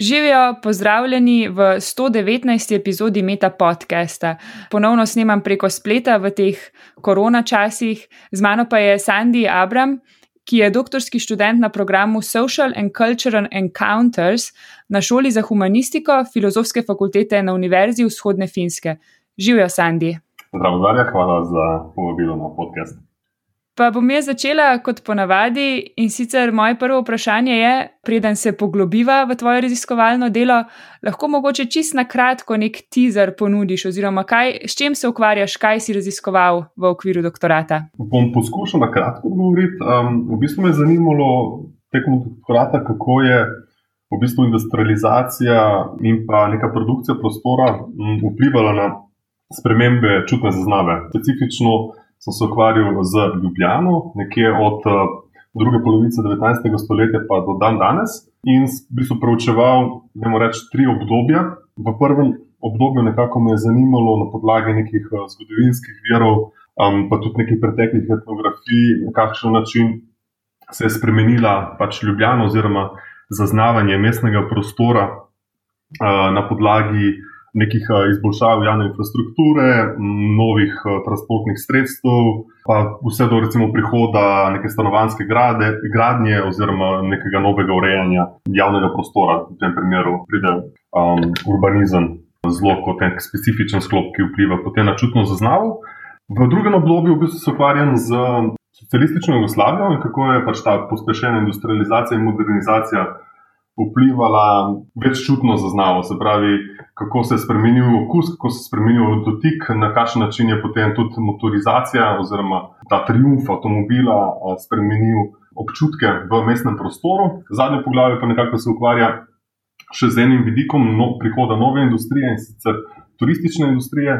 Živijo, pozdravljeni v 119. epizodi Meta podcasta. Ponovno snemam preko spleta v teh korona časih, z mano pa je Sandy Abram, ki je doktorski študent na programu Social and Cultural Encounters na šoli za humanistiko Filozofske fakultete na Univerzi vzhodne Finske. Živijo, Sandy. Zdravo, Darja, hvala za povabilo na podcast. Pa bom jaz začela kot ponavadi in sicer moje prvo vprašanje je, preden se poglobiva v tvoje raziskovalno delo, lahko mogoče čist na kratko nek teaser ponudiš, oziroma kaj, s čim se ukvarjaš, kaj si raziskoval v okviru doktorata. Bom poskušal na kratko odgovoriti. Um, v bistvu me je zanimalo tekom doktorata, kako je v bistvu industrializacija in pa neka produkcija prostora um, vplivala na spremembe čutne zaznave. Specifično sem se ukvarjal z Ljubljano, nekje od uh, druge polovice 19. stoletja pa do dan danes. In v bistvu preučeval, da moramo reči, tri obdobja. V prvem obdobju nekako me je zanimalo na podlagi nekih uh, zgodovinskih virov, um, pa tudi nekih preteklih etnografij, na kakšen način se je spremenila pač Ljubljana oziroma zaznavanje mestnega prostora uh, na podlagi nekih eh, izboljšav javne infrastrukture, novih eh, transportnih sredstev, pa vse do recimo prihoda neke stanovanske grade, gradnje oziroma nekega novega urejanja javnega prostora. V tem primeru pride um, urbanizem zelo kot nek specifičen sklop, ki vpliva potem na čutno zaznavo. V drugem obdobju v bistvu se ukvarjam z socialistično Jugoslavijo in kako je pač ta pospešena industrializacija in modernizacija vplivala veččutno zaznavo, se pravi, kako se je spremenil okus, kako se je spremenil dotik, na kakšen način je potem tudi motorizacija oziroma ta triumf avtomobila spremenil občutke v mestnem prostoru. Zadnje poglavje pa nekako se ukvarja še z enim vidikom no, prihoda nove industrije in sicer turistične industrije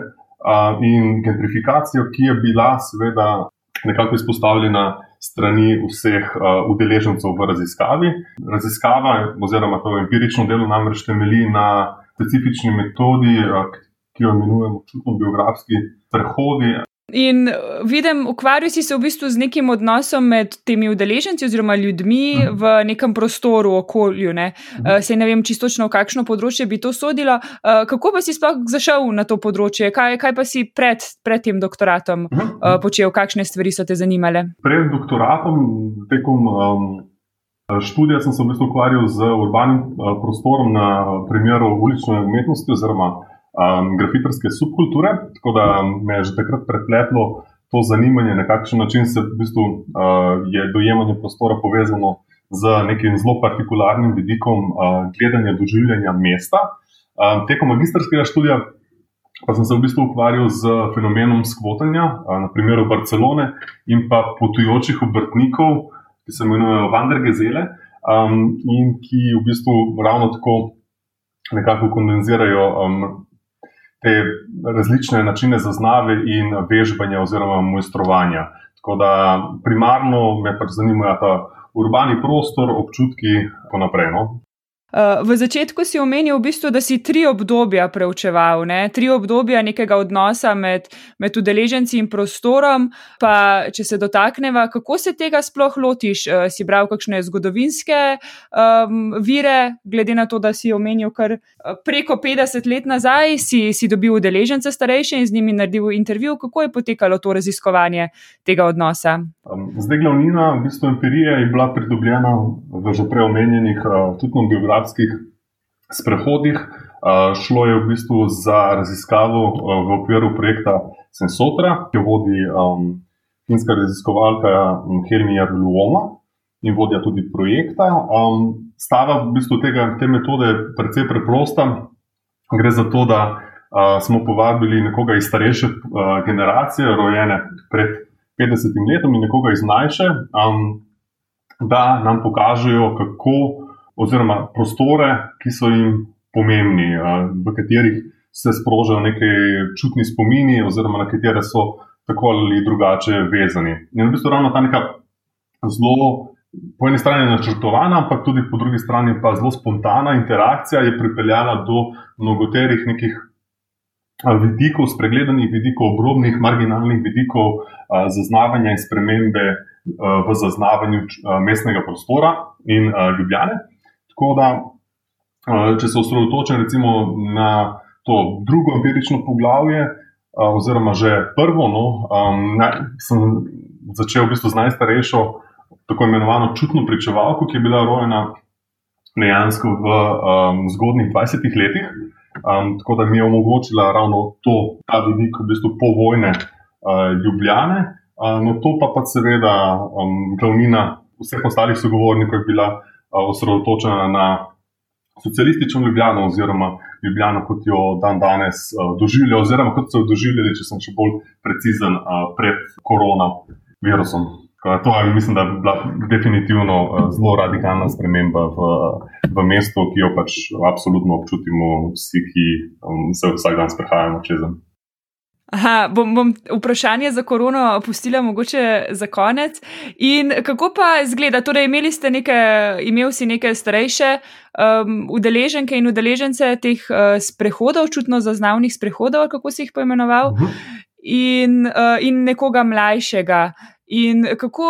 in gentrifikacijo, ki je bila seveda nekako izpostavljena strani vseh uh, udeležencev v raziskavi. Raziskava, oziroma to empirično delo, namreč temelji na specifični metodi, uh, ki jo imenujemo čutno-biografski prehodi. In vidim, ukvarjal si se v bistvu z nekim odnosom med temi udeleženci oziroma ljudmi mhm. v nekem prostoru, okolju. Ne? Mhm. Uh, Sej ne vem čisto, v kakšno področje bi to sodilo. Kako pa si sploh zašel na to področje? Kaj, kaj pa si pred, pred tem doktoratom uh, počel, kakšne stvari so te zanimale? Pred doktoratom, tekom um, študija, sem se v bistvu ukvarjal z urbanim uh, prostorom na primeru ulične umetnosti oziroma um, grafitarske subkulture, tako da me je že takrat prepletlo to zanimanje, na kakšen način se v bistvu, uh, je dojemanje prostora povezano z nekim zelo partikularnim vidikom uh, gledanja, doživljanja mesta. Um, tekom magistrskega študija pa sem se v bistvu ukvarjal z fenomenom skvotanja, uh, na primeru Barcelone in pa potujočih obrtnikov, ki se imenujejo Vandergezele. Um, in ki v bistvu ravno tako nekako kondenzirajo um, te različne načine zaznave in vežbanja oziroma mojstrovanja. Tako da primarno me pač zanimajo ta urbani prostor, občutki in tako naprej. No? Eh, v začetku si omenil, v bistvu, da si tri obdobja preučeval, ne? tri obdobja nekega odnosa med, med udeleženci in prostorom. Pa, če se dotakneva, kako se tega sploh lotiš? Eh, si bral kakšne zgodovinske um, vire, glede na to, da si omenil kar eh, preko 50 let nazaj, si, si dobil udeležence starejše in z njimi naredil intervju. Kako je potekalo to raziskovanje tega odnosa? Zdaj, glavnina v bistvu empirije je bila pridobljena v že prej omenjenih tudi biografijah geografskih sprehodih. Šlo je v bistvu za raziskavo v okviru projekta Sensotra, ki jo vodi um, finska raziskovalka Helmija Luoma in vodja tudi projekta. Um, stava v bistvu tega, te metode je precej preprosta. Gre za to, da uh, smo povabili nekoga iz starejše uh, generacije, rojene pred 50 letom, in nekoga iz mlajše, um, da nam pokažejo, kako oziroma prostore, ki so jim pomembni, v katerih se sprožajo neki čutni spomini, oziroma na katere so tako ali drugače vezani. In v bistvu ravno ta neka zelo, po eni strani načrtovana, ampak tudi po drugi strani pa zelo spontana interakcija je pripeljala do mnogoterih nekih. Vidikov, spregledanih vidikov, obrobnih, marginalnih vidikov, zaznavanja in spremembe v zaznavanju mestnega prostora in ljubljene. Tako da če se osredotočim recimo na to drugo empirično poglavje, oziroma že prvo, no, sem začel v bistvu z najstarejšo, tako imenovano čutno pričevalko, ki je bila rojena dejansko v um, zgodnih 20 letih. Um, tako da mi je omogočila ravno to, ta vidik, v bistvu povojne uh, Ljubljane. Uh, no, to pa pa seveda um, glavnina vseh ostalih sogovornikov je bila uh, osredotočena na socialistično Ljubljano, oziroma Ljubljano, kot jo dan danes uh, doživljajo, oziroma kot so jo doživljali, če sem še bolj precizen, uh, pred koronavirusom. To je, mislim, da je bila definitivno zelo radikalna sprememba v, v mestu, ki jo pač absolutno občutimo vsi, ki se vsak dan sprehajamo čez dan. Aha, bom, bom vprašanje za korono pustila mogoče za konec. In kako pa izgleda? Torej, imeli ste neke, imel si neke starejše um, udeleženke in udeležence teh uh, sprehodov, čutno zaznavnih sprehodov, kako si jih poimenoval, uh mhm. -huh. in, uh, in nekoga mlajšega. In kako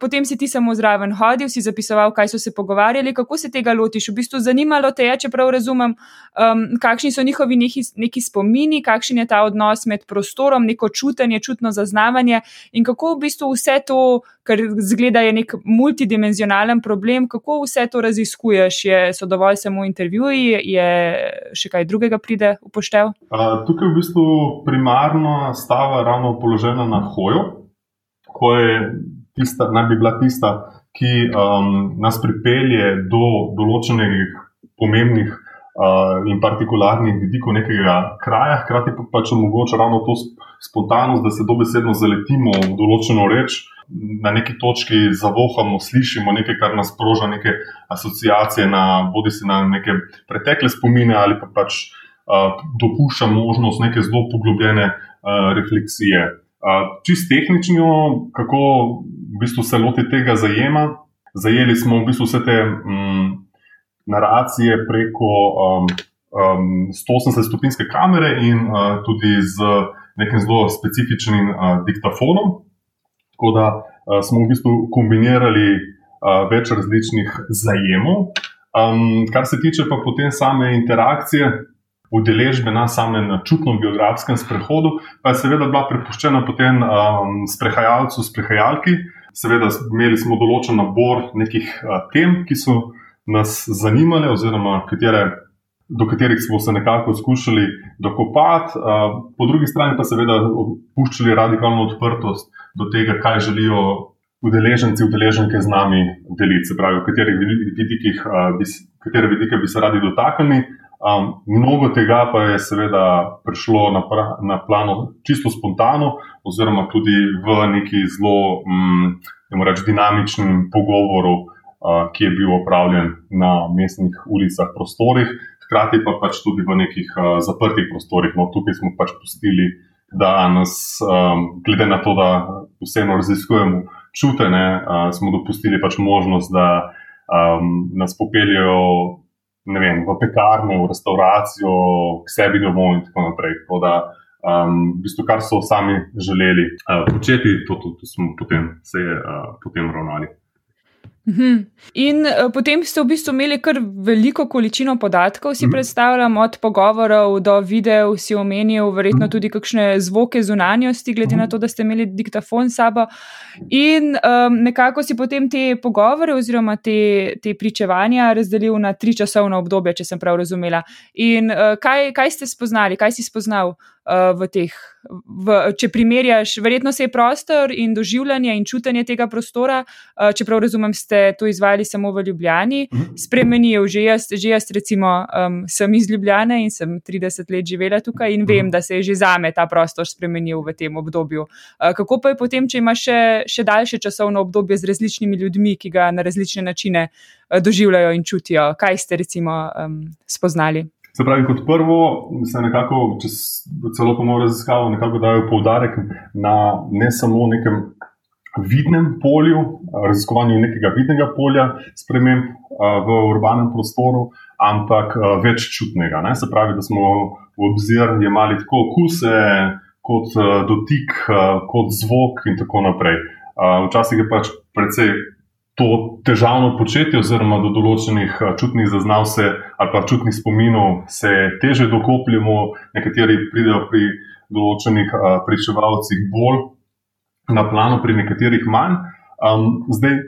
potem si ti samo zraven hodil, si zapisoval, kaj so se pogovarjali, kako se tega lotiš. V bistvu zanimalo te je, čeprav razumem, um, kakšni so njihovi neki, neki spomini, kakšen je ta odnos med prostorom, neko čutenje, čutno zaznavanje in kako v bistvu vse to, kar zgleda je nek multidimenzionalen problem, kako vse to raziskuješ. Je, so dovolj samo intervjuji, je še kaj drugega pride upoštev? Uh, tukaj v bistvu primarno stava ravno položena na hoju ko je tista, naj bi bila tista, ki um, nas pripelje do določenih pomembnih uh, in partikularnih vidikov nekega kraja, hkrati pa pač omogoča ravno to spontanost, da se dobesedno zaletimo v določeno reč. Na neki točki zavohamo, slišimo nekaj, kar nas sproža, neke asociacije, na, bodi si na neke pretekle spomine, ali pa pač uh, dopušča možnost neke zelo poglobljene uh, refleksije. Čist tehnično, kako v bistvu se loti tega zajema. Zajeli smo v bistvu vse te mm, naracije preko um, um, 180-stopinske kamere in uh, tudi z nekim zelo specifičnim uh, diktafonom. Tako da uh, smo v bistvu kombinirali uh, več različnih zajemov. Um, kar se tiče pa potem same interakcije, udeležbe na samem čutnem biografskem sprehodu, pa je seveda bila prepuščena potem um, sprehajalcu, sprehajalki. Seveda, imeli smo določen nabor nekih uh, tem, ki so nas zanimale, oziroma katere, do katerih smo se nekako skušali dokopati, uh, po drugi strani pa seveda puščali radikalno odprtost do tega, kaj želijo udeleženci, udeleženke z nami deliti, se pravi, v katerih vidikih, uh, bi, katere vidike bi se radi dotaknili. Um, mnogo tega pa je seveda prišlo na, pra, na plano čisto spontano, oziroma tudi v neki zelo um, reč, dinamičnem pogovoru, uh, ki je bil opravljen na mestnih ulicah, prostorih, hkrati pa pač tudi v nekih uh, zaprtih prostorih. No, tukaj smo pač pustili, da nas, um, glede na to, da vseeno raziskujemo čutene, uh, smo dopustili pač možnost, da um, nas popeljejo vem, v pekarno, v restauracijo, k sebi domov in tako naprej. Tako da, um, v bistvu, kar so sami želeli uh, početi, to, to, to smo potem se uh, potem ravnali. Mhm. In uh, potem ste v bistvu imeli kar veliko količino podatkov, si mm. predstavljam, od pogovorov do videov, si omenil, verjetno mm. tudi kakšne zvoke zunanjosti, glede mm. na to, da ste imeli diktafon sabo. In um, nekako si potem te pogovore oziroma te, te pričevanja razdelil na tri časovne obdobje, če sem prav razumela. In uh, kaj, kaj ste spoznali, kaj si spoznal? uh, v teh. V, če primerjaš, verjetno se je prostor in doživljanje in čutenje tega prostora, uh, čeprav razumem, ste to izvajali samo v Ljubljani, mhm. spremenil. Že jaz, že jaz recimo, um, sem iz Ljubljane in sem 30 let živela tukaj in vem, mhm. da se je že zame ta prostor spremenil v tem obdobju. Uh, kako pa je potem, če imaš še, še daljše časovno obdobje z različnimi ljudmi, ki ga na različne načine uh, doživljajo in čutijo? Kaj ste recimo um, spoznali? Se pravi, kot prvo, se nekako, če celo po mojem raziskavu, nekako dajo poudarek na ne samo nekem vidnem polju, raziskovanju nekega vidnega polja sprememb v urbanem prostoru, ampak več čutnega. Ne? Se pravi, da smo v obzir jemali tako okuse, kot dotik, kot zvok in tako naprej. Včasih je pač precej to težavno početje, oziroma do določenih čutnih zaznav se, ali pa čutnih spominov se teže dokopljamo, nekateri pridejo pri določenih pričevalcih bolj na plano, pri nekaterih manj. Um, zdaj,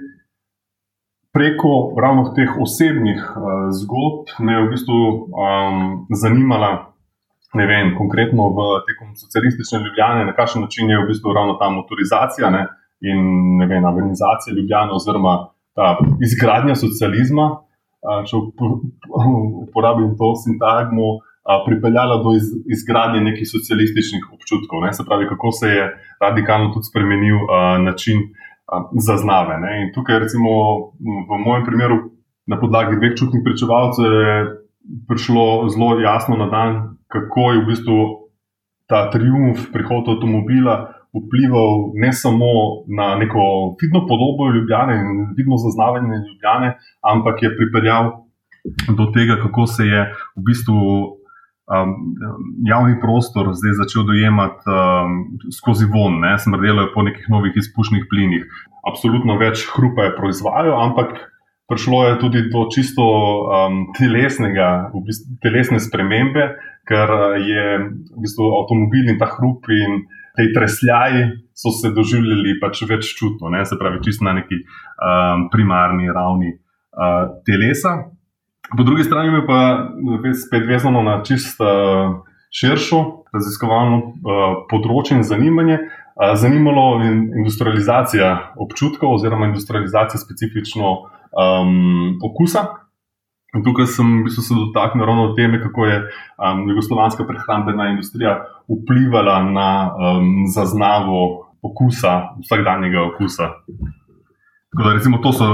preko ravno teh osebnih uh, zgodb me je v bistvu um, zanimala. Ne vem, konkretno v tekom socialistične Ljubljane, na kakšen način je v bistvu ravno ta motorizacija ne, in ne vem, organizacija Ljubljana, oziroma ta izgradnja socializma, če uporabim to sintagmo, pripeljala do iz, izgradnje nekih socialističnih občutkov. Ne. Se pravi, kako se je radikalno tudi spremenil a, način a, zaznave. Ne. In tukaj, recimo, v mojem primeru, na podlagi dveh čutnih pričevalcev, je prišlo zelo jasno na dan, kako je v bistvu ta triumf prihoda avtomobila vplival ne samo na neko vidno podobo Ljubljane in vidno zaznavanje Ljubljane, ampak je pripeljal do tega, kako se je v bistvu. Um, javni prostor zdaj začel dojemati um, skozi von, ne, smrdelo je po nekih novih izpušnih plinih. Absolutno več hrupa je proizvajal, ampak prišlo je tudi do čisto um, telesnega, v bistvu, telesne spremembe, ker je v bistvu avtomobil in ta hrup in te tresljaji so se doživljali pač več čutno, ne, se pravi, čisto na neki um, primarni ravni uh, telesa. Po drugi strani je pa spet vezano na čisto uh, širšo raziskovalno uh, področje in zanimanje. Uh, zanimalo je industrializacija občutkov, oziroma industrializacija specifično um, okusa. In tukaj sem v bistvu se dotaknil ravno teme, kako je um, jugoslovanska prehrambena industrija vplivala na um, zaznavo okusa, vsakdanjega okusa. Da, recimo, to so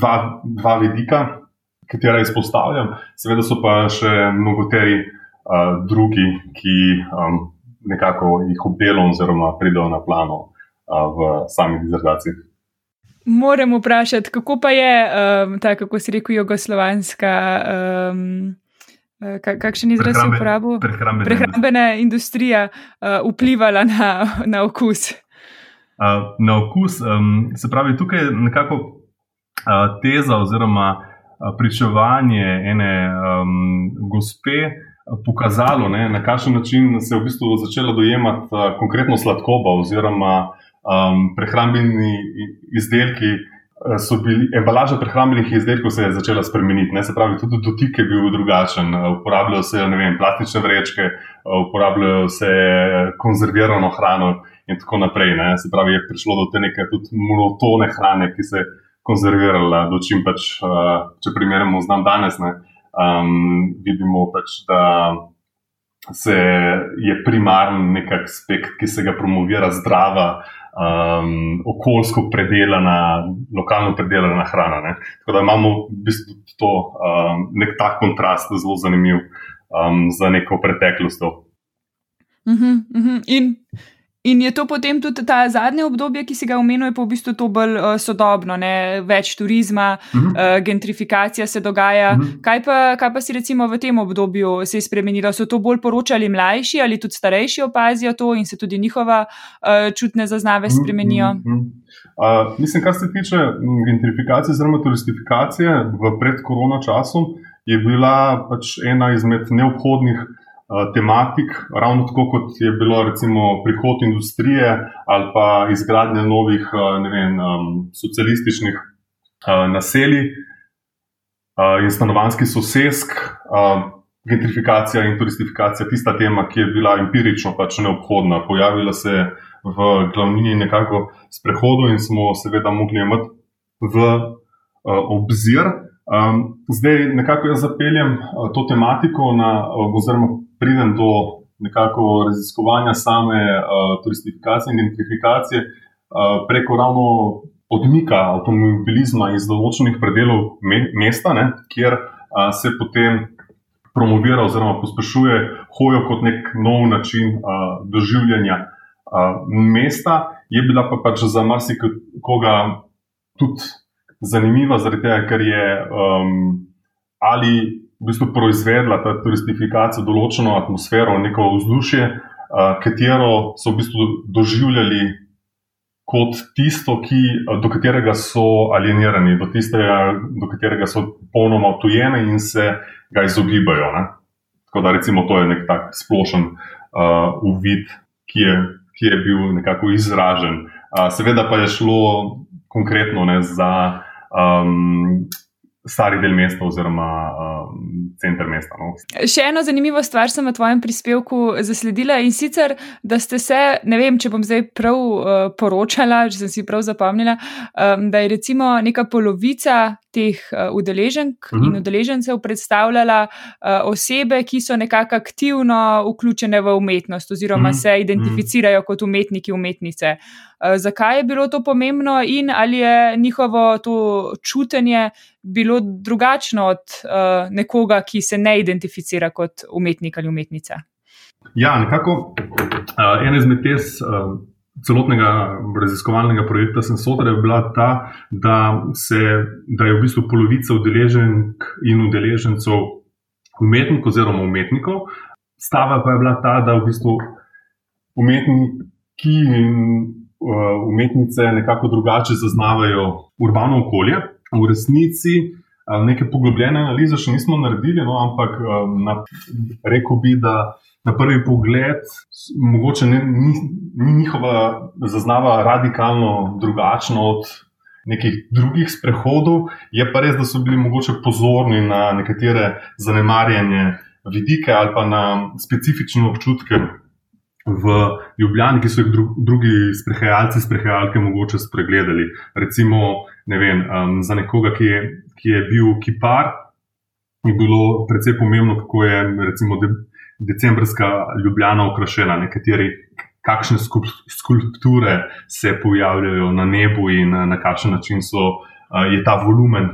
dva, dva vidika, katera izpostavljam, seveda so pa še mnogoteri uh, drugi, ki um, nekako jih obdelam, oziroma pridejo na plano uh, v sami dizertaciji. Moram vprašati, kako pa je um, ta, kako se reče, jugoslovanska, um, kakšen izraz je uporabil? Prehrambena, prehrambena industrija uh, vplivala na, na okus. Uh, na okus, um, se pravi, tukaj je nekako uh, teza oziroma pričevanje ene um, gospe. Pokazalo, ne, na kakšen način se je v bistvu začela dojemati uh, konkretno sladkoba, oziroma um, prehrambeni izdelki. Eh, bili, embalaža prehrambenih izdelkov se je začela spremeniti, ne? se pravi, tudi dotik je bil drugačen. Eh, uporabljajo se vem, plastične vrečke, eh, uporabljajo se konzervirano hrano in tako naprej. Ne? Se pravi, je prišlo do te neke monotone hrane, ki se je konzervirala, do čim pač, če primerjamo z nam danes, ne? um, vidimo pač, da se je primarni nek aspekt, ki se ga promovira zdrava um, okoljsko predelana, lokalno predelana hrana. Ne? Tako da imamo v bistvu to, um, nek tak kontrast, zelo zanimiv um, za neko preteklost. Uh -huh, uh -huh. In In je to potem tudi ta zadnje obdobje, ki se ga omenuje, pa v bistvu to bolj uh, sodobno, ne? več turizma, uh -huh. uh, gentrifikacija se dogaja. Uh -huh. kaj, pa, kaj pa si recimo v tem obdobju se je spremenilo? So to bolj poročali mlajši ali tudi starejši opazijo to in se tudi njihova uh, čutne zaznave spremenijo? Uh -huh. uh, mislim, kar se tiče gentrifikacije oziroma turistifikacije v predkorona času, je bila pač ena izmed neobhodnih. Eh, tematik, ravno tako kot je bilo recimo prihod industrije ali pa izgradnja novih eh, vem, socialističnih eh, naselij in stanovanskih sosesk. Gentrifikacija in turistifikacija, tista tema, ki je bila empirično pač neobhodna, pojavila se je v glavnini nekako s prehodom in smo seveda mogli imeti v obzir. Zdaj, nekako jaz zapeljem to tematiko na, oziroma pridem do nekako raziskovanja same uh, turistifikacije in identifikacije uh, preko ravno odmika avtomobilizma iz določenih predelov me mesta, ne, kjer uh, se potem promovira oziroma pospešuje hojo kot nek nov način uh, doživljanja uh, mesta. Je bila pa pač za marsikoga tudi zanimiva, zaradi tega, ker je um, ali v bistvu proizvedla ta turistifikacija določeno atmosfero, neko vzdušje, katero so v bistvu doživljali kot tisto, ki, do katerega so alienirani, do tistega, do katerega so popolnoma odtujeni in se ga izogibajo. Ne? Tako da, recimo, to je nek tak splošen uh, uvid, ki je, ki je bil nekako izražen. Uh, seveda pa je šlo konkretno ne, za um, stari del mesta oziroma um, center mesta. No. Še eno zanimivo stvar sem v tvojem prispevku zasledila in sicer, da ste se, ne vem, če bom zdaj prav uh, poročala, če sem si prav zapomnila, um, da je recimo neka polovica teh uh, udeleženk uh -huh. in mhm. udeležencev predstavljala uh, osebe, ki so nekako aktivno vključene v umetnost oziroma uh mhm. -huh. se identificirajo uh -huh. kot umetniki, umetnice. Uh, zakaj je bilo to pomembno in ali je njihovo to čutenje bilo drugačno od uh, nekoga, ki se ne identificira kot umetnik ali umetnica? Ja, nekako uh, ena izmed teh. Uh, celotnega raziskovalnega projekta Sensotra je bila ta, da, se, da je v bistvu polovica udeleženk in udeležencev umetnikov oziroma umetnikov. Stava pa je bila ta, da v bistvu umetniki in uh, umetnice nekako drugače zaznavajo urbano okolje. V resnici uh, neke poglobljene analize še nismo naredili, no, ampak uh, na, rekel bi, da na prvi pogled, mogoče ni, ni, ni njihova zaznava radikalno drugačna od nekih drugih sprehodov, je pa res, da so bili mogoče pozorni na nekatere zanemarjene vidike ali pa na specifične občutke. V Ljubljani, ki so jih drugi sprehajalci, sprehajalke, mogoče spregledali. Recimo, ne vem, um, za nekoga, ki je, ki je bil kipar, je bilo predvsej pomembno, kako je recimo, decembrska ljubljena okrašena, nekateri, kakšne skulpture se pojavljajo na nebu in na kakšen način so, je ta volumen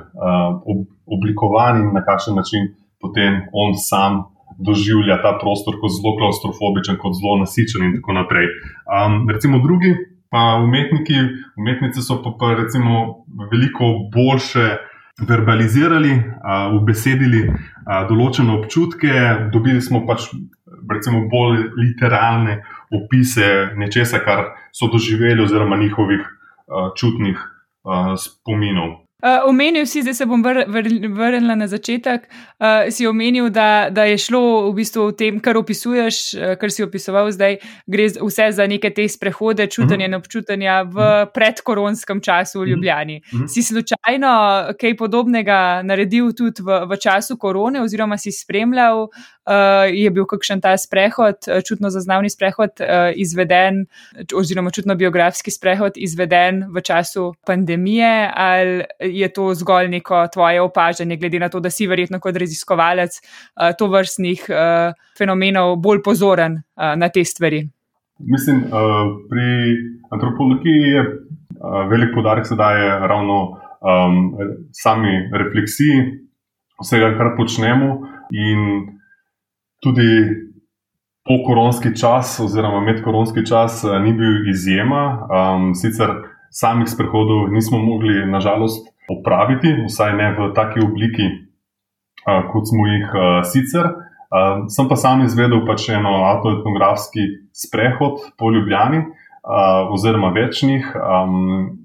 oblikovan in na kakšen način potem on sam. Doživlja ta prostor kot zelo klaustrofobičen, kot zelo nasičen, in tako naprej. Um, recimo, drugi pa umetniki, umetnice so pa, pa recimo, veliko boljše verbalizirali, ubesedili določene občutke, dobili smo pač recimo, bolj literalne opise nečesa, kar so doživeli, oziroma njihovih čutnih spominov. Uh, omenil si, zdaj se bom vr, vr, vrnila na začetek. Uh, si omenil, da, da je šlo v bistvu v tem, kar opisuješ, uh, kar si opisoval zdaj, gre vse za neke te sprehode, čutanje in uh -huh. občutanja v uh mhm. predkoronskem času v Ljubljani. Uh mhm. -huh. Si slučajno kaj podobnega naredil tudi v, v času korone, oziroma si spremljal uh, je bil kakšen ta sprehod, eh, čutno zaznavni sprehod uh, izveden, oziroma čutno biografski sprehod izveden v času pandemije, ali je to zgolj neko tvoje opažanje, glede na to, da si verjetno kot raziskovalec uh, to vrstnih uh, fenomenov bolj pozoren uh, na te stvari. Mislim, uh, pri antropologiji je uh, velik podarek sedaj ravno um, sami refleksiji vsega, kar počnemo. In tudi pokoronski čas, oziroma medkoronski čas, eh, ni bil izjema. Um, sicer samih sprehodov nismo mogli, nažalost, opraviti, vsaj ne v taki obliki, uh, kot smo jih uh, sicer. Uh, sem pa sam izvedel pač eno avtoetnografski sprehod po Ljubljani, uh, oziroma večnih,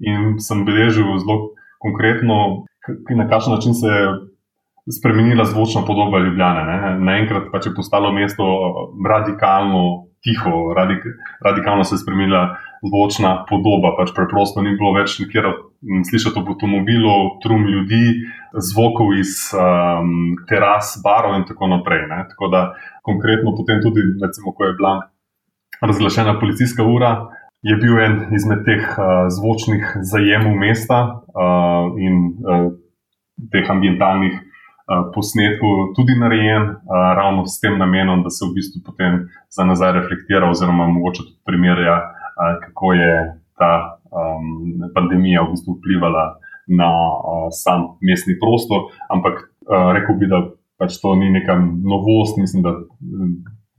in sem beležil zelo konkretno, na kakšen način se je spremenila zvočna podoba Ljubljana. Naenkrat pač je postalo mesto radikalno tiho, radik, radikalno se je spremenila zvočna podoba. Pač preprosto ni bilo več nikjer slišati avtomobilov, trum ljudi, zvokov iz um, teras, barov in tako naprej. Ne? Tako da konkretno potem tudi, recimo, ko je bila razglašena policijska ura. Je bil en izmed teh uh, zvočnih zajemov mesta uh, in uh, teh ambientalnih Eh, posnetku tudi narejen, eh, ravno s tem namenom, da se v bistvu potem za nazaj reflektira, oziroma mogoče tudi primerja, eh, kako je ta um, pandemija v bistvu vplivala na uh, sam mestni prostor. Ampak uh, rekel bi, da pač to ni neka novost, mislim, da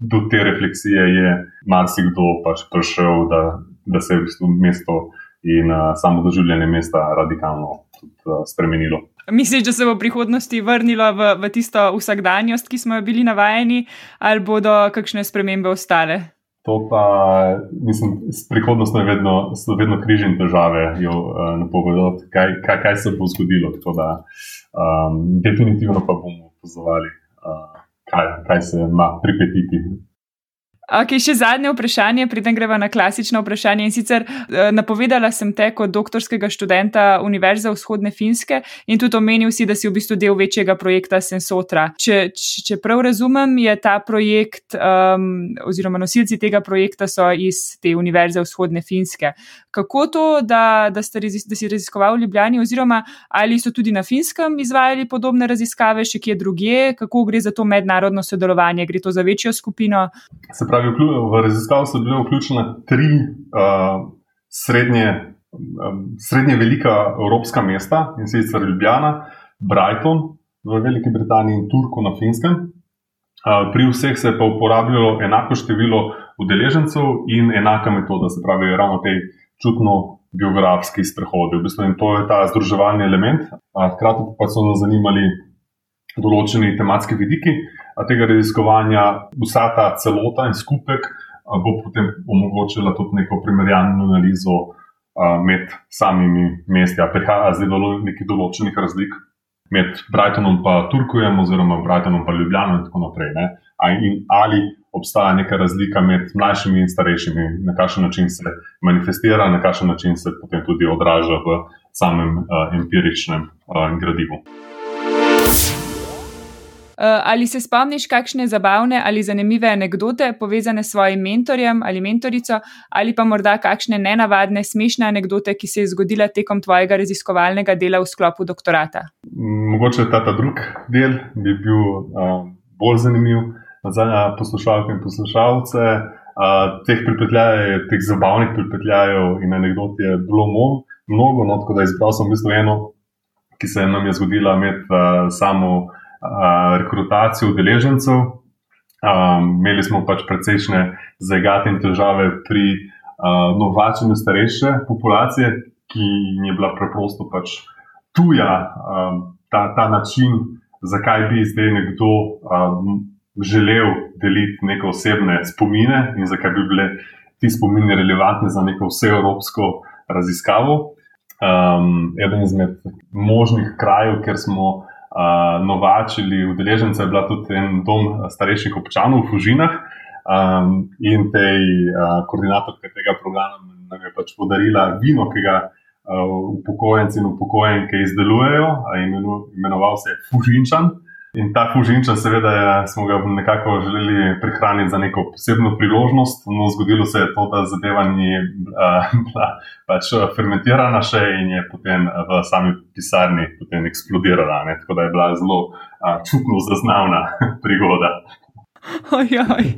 do te refleksije je marsikdo pač prišel, da, da se je v bistvu mesto in uh, samo doživljanje mesta radikalno tudi, uh, spremenilo. Misliš, da se bo v prihodnosti vrnilo v, v tisto vsakdanjost, ki smo jo bili navajeni, ali bodo kakšne spremembe ostale? To pa, mislim, s prihodnostjo je vedno, vedno križ in težave, jo uh, napovedati, kaj, kaj, kaj se bo zgodilo. Tako da, um, definitivno pa bomo pozvali, uh, kaj, kaj se ima pripetiti Ok, še zadnje vprašanje, preden greva na klasično vprašanje. In sicer eh, napovedala sem te kot doktorskega študenta Univerze vzhodne Finske in tudi omenil si, da si v bistvu del večjega projekta Sensotra. Če, če prav razumem, je ta projekt, um, oziroma nosilci tega projekta so iz te Univerze vzhodne Finske. Kako to, da, da, razis, da si raziskoval v Ljubljani, oziroma ali so tudi na Finskem izvajali podobne raziskave, še kje drugje, kako gre za to mednarodno sodelovanje, gre to za večjo skupino? Se pravi, pravi, v raziskavo so bile vključene tri uh, srednje, um, srednje velika evropska mesta in sicer Ljubljana, Brighton v Veliki Britaniji in Turku na Finskem. Uh, pri vseh se je pa uporabljalo enako število udeležencev in enaka metoda, se pravi, ravno te čutno. Biografski sprehodi, v bistvu, in to je ta združevalni element. Hkrati pa so nas zanimali določeni tematski vidiki, tega raziskovanja, vsa ta celota in skupek bo potem omogočila tudi neko primerjalno analizo med samimi mesti. Prihaja zdaj do nekih določenih razlik med Brightonom in Turkujem, oziroma Brightonom in Ljubljano in tako naprej. In ali obstaja neka razlika med mlajšimi in starejšimi, na kakšen način se manifestira, na kakšen način se potem tudi odraža v samem uh, empiričnem uh, gradivu. Eh, ali se spomniš kakšne zabavne ali zanimive anekdote povezane s svojim mentorjem ali mentorico, ali pa morda kakšne nenavadne, smešne anekdote, ki se je zgodila tekom tvojega raziskovalnega dela v sklopu doktorata? Mogoče ta, ta drugi del bi bil uh, bolj zanimiv za poslušalke in poslušalce. Uh, teh pripetljajev, teh zabavnih pripetljajev in anekdot je bilo mnogo, no, tako da izbral sem v bistvu eno, ki se nam je zgodila med uh, samo rekrutacijo udeležencev. Um, imeli smo pač precejšnje zagate in težave pri uh, novačenju starejše populacije, ki jim je bila preprosto pač tuja um, ta, ta način, zakaj bi zdaj nekdo um, želel deliti neke osebne spomine in zakaj bi bile ti spomini relevantni za neko vseevropsko raziskavo. Um, eden izmed možnih krajev, kjer smo novačili udeležence, je bila tudi en dom starejših občanov v Fužinah. Um, in tej uh, koordinatorke tega programa nam je pač podarila vino, ki ga uh, upokojenci in upokojenke izdelujejo, imenoval se Fužinčan. In ta fužinča, seveda, smo ga nekako želeli prihraniti za neko posebno priložnost. No, zgodilo se je to, da zadeva ni bila pač fermentirana še in je potem v sami pisarni eksplodirala. Ne? Tako da je bila zelo a, čutno zaznavna prigoda. Ojoj.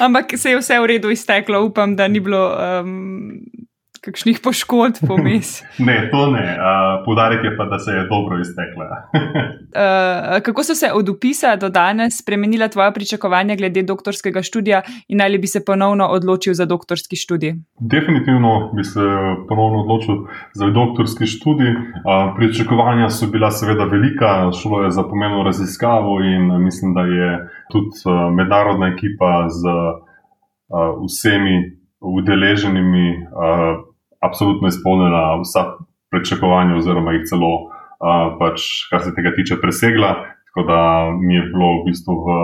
Ampak se je vse v redu izteklo, upam, da ni bilo. Um kakšnih poškodb pomis. ne, to ne. Uh, Podarek je pa, da se je dobro iztekla. uh, kako so se od upisa do danes spremenila tvoja pričakovanja glede doktorskega študija in ali bi se ponovno odločil za doktorski študij? Definitivno bi se ponovno odločil za doktorski študij. Uh, pričakovanja so bila seveda velika, šlo je za pomembno raziskavo in mislim, da je tudi mednarodna ekipa z uh, vsemi udeleženimi uh, absolutno izpolnila vsa pričakovanja, oziroma jih celo, uh, pač, kar se tega tiče, presegla. Tako da mi je bilo v bistvu v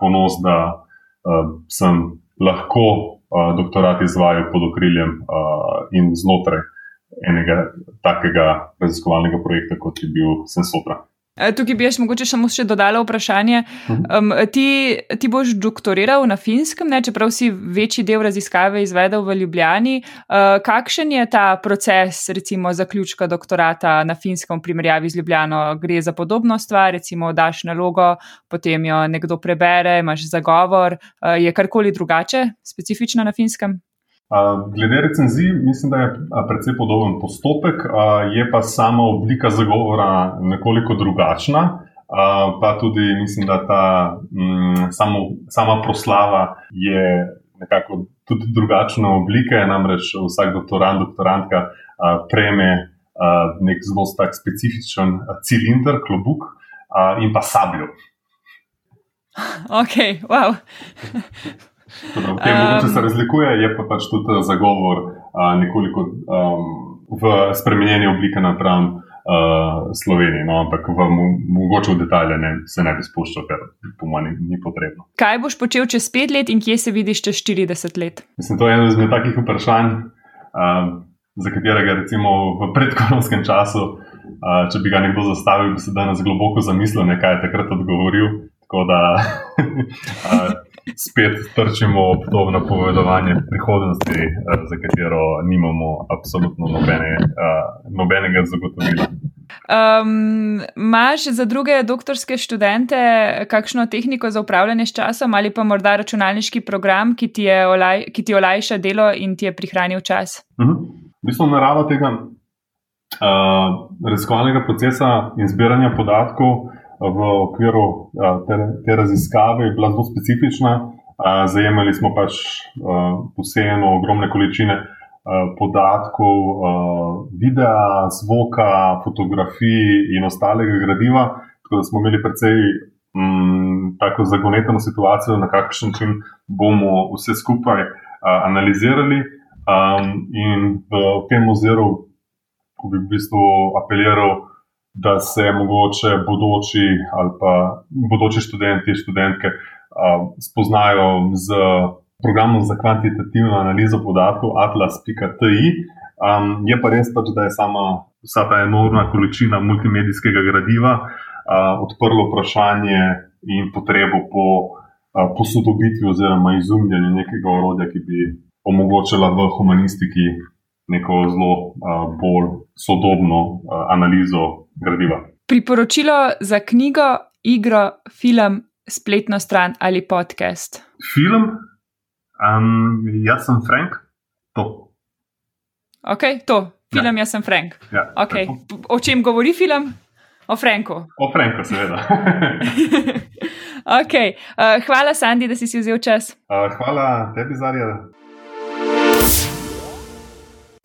ponos, da uh, sem lahko uh, doktorat izvajal pod okriljem uh, in znotraj enega takega raziskovalnega projekta, kot je bil Sensotra. Eh, tukaj bi jaz mogoče samo še dodala vprašanje. Um, ti, ti boš doktoriral na finskem, ne? čeprav si večji del raziskave izvedel v Ljubljani. Uh, kakšen je ta proces, recimo, zaključka doktorata na finskem v primerjavi z Ljubljano? Gre za podobno stvar, recimo, daš nalogo, potem jo nekdo prebere, imaš zagovor. Uh, je karkoli drugače, specifično na finskem? Glede recenzij, mislim, da je precej podoben postopek, je pa sama oblika zagovora nekoliko drugačna. Pa tudi mislim, da ta m, samo, sama proslava je nekako tudi drugačna oblika, namreč vsak doktorant, doktorantka prejme nek zelo tak specifičen cilinder, klobuk in pa sabljo. Ok, wow. V tem, um, če se razlikuje, je pa pač tudi zagovor uh, nekoliko um, v spremenjeni obliki napram uh, Sloveniji. No, ampak v, mogoče v detalje ne, se ne bi spuščal, ker po mojem ni, ni potrebno. Kaj boš počel čez pet let in kje se vidiš čez 40 let? Mislim, to je eno izmed takih vprašanj, uh, za katerega recimo v predkoronskem času. Uh, če bi ga nekdo zastavil, bi se danes globoko zamislil, kaj je takrat odgovoril. Tako da uh, spet trčimo ob to napovedovanje prihodnosti, uh, za katero nimamo absolutno nobene, uh, nobenega zagotovila. Imáš um, za druge doktorske študente kakšno tehniko za upravljanje s časom ali pa morda računalniški program, ki ti, olaj, ki ti olajša delo in ti je prihranil čas? Uh -huh. V bistvu narava tega uh, raziskovalnega procesa in zbiranja podatkov v okviru te, te raziskave je bila zelo specifična. Zajemali smo pač posebno ogromne količine podatkov, videa, zvoka, fotografij in ostalega gradiva. Tako da smo imeli precej um, tako zagoneteno situacijo, na kakšen način bomo vse skupaj uh, analizirali. Um, in v tem oziru ko bi v bistvu apeliral, da se mogoče bodoči ali pa bodoči študenti in študentke spoznajo z programom za kvantitativno analizo podatkov atlas.ti. Um, je pa res, pač, da je sama vsa ta enormna količina multimedijskega gradiva uh, odprlo vprašanje in potrebo po uh, posodobitvi oziroma izumljanju nekega orodja, ki bi omogočila v humanistiki neko zelo uh, bolj sodobno uh, analizo gradiva. Priporočilo za knjigo, igro, film, spletno stran ali podcast? Film, um, jaz sem Frank, to. Ok, to, film, ja. jaz sem Frank. Ja, okay. O čem govori film? O Franku. O Franku, seveda. okay. uh, hvala, Sandy, da si si vzel čas. Uh, hvala tebi, Zarja.